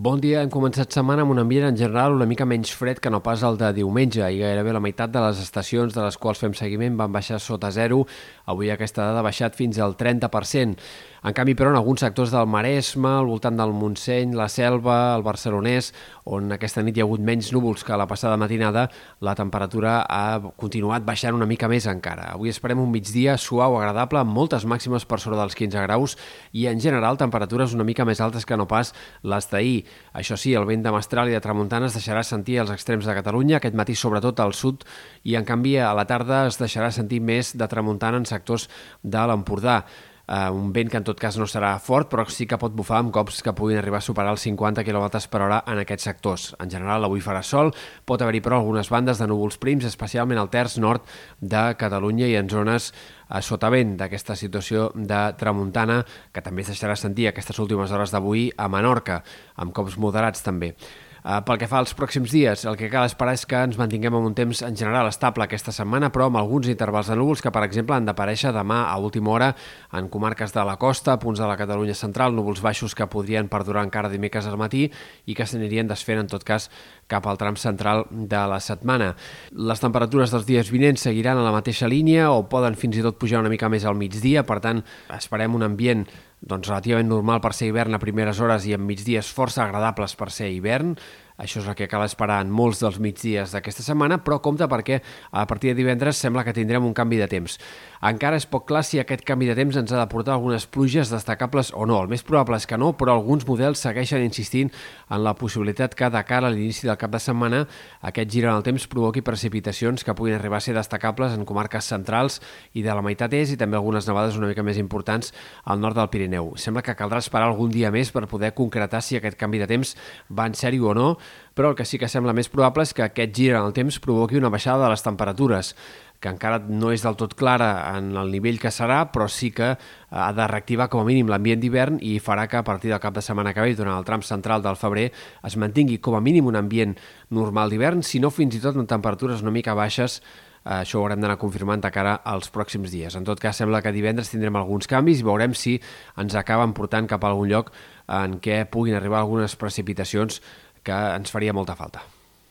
Bon dia, hem començat setmana amb un ambient en general una mica menys fred que no pas el de diumenge i gairebé la meitat de les estacions de les quals fem seguiment van baixar sota zero. Avui aquesta dada ha baixat fins al 30%. En canvi, però, en alguns sectors del Maresme, al voltant del Montseny, la Selva, el Barcelonès, on aquesta nit hi ha hagut menys núvols que la passada matinada, la temperatura ha continuat baixant una mica més encara. Avui esperem un migdia suau, agradable, amb moltes màximes per sobre dels 15 graus i, en general, temperatures una mica més altes que no pas les d'ahir. Això sí, el vent de mestral i de tramuntana es deixarà sentir als extrems de Catalunya, aquest matí sobretot al sud, i en canvi a la tarda es deixarà sentir més de tramuntana en sectors de l'Empordà. Uh, un vent que en tot cas no serà fort, però sí que pot bufar amb cops que puguin arribar a superar els 50 km per hora en aquests sectors. En general, avui farà sol, pot haver-hi però algunes bandes de núvols prims, especialment al terç nord de Catalunya i en zones a sotavent d'aquesta situació de tramuntana, que també es deixarà sentir aquestes últimes hores d'avui a Menorca, amb cops moderats també. Uh, pel que fa als pròxims dies, el que cal esperar és que ens mantinguem amb un temps en general estable aquesta setmana, però amb alguns intervals de núvols que, per exemple, han d'aparèixer demà a última hora en comarques de la costa, punts de la Catalunya central, núvols baixos que podrien perdurar encara dimecres al matí i que s'anirien desfent, en tot cas, cap al tram central de la setmana. Les temperatures dels dies vinents seguiran a la mateixa línia o poden fins i tot pujar una mica més al migdia, per tant, esperem un ambient doncs, relativament normal per ser hivern a primeres hores i en migdies força agradables per ser hivern. Això és el que cal esperar en molts dels migdies d'aquesta setmana, però compte perquè a partir de divendres sembla que tindrem un canvi de temps. Encara és poc clar si aquest canvi de temps ens ha de portar algunes pluges destacables o no. El més probable és que no, però alguns models segueixen insistint en la possibilitat que de cara a l'inici del cap de setmana aquest gir en el temps provoqui precipitacions que puguin arribar a ser destacables en comarques centrals i de la meitat és i també algunes nevades una mica més importants al nord del Pirineu. Sembla que caldrà esperar algun dia més per poder concretar si aquest canvi de temps va en sèrio o no, però el que sí que sembla més probable és que aquest gir en el temps provoqui una baixada de les temperatures que encara no és del tot clara en el nivell que serà, però sí que ha de reactivar com a mínim l'ambient d'hivern i farà que a partir del cap de setmana que ve, durant el tram central del febrer, es mantingui com a mínim un ambient normal d'hivern, si no fins i tot en temperatures una mica baixes això ho haurem d'anar confirmant de cara als pròxims dies. En tot cas, sembla que divendres tindrem alguns canvis i veurem si ens acaben portant cap a algun lloc en què puguin arribar algunes precipitacions que ens faria molta falta.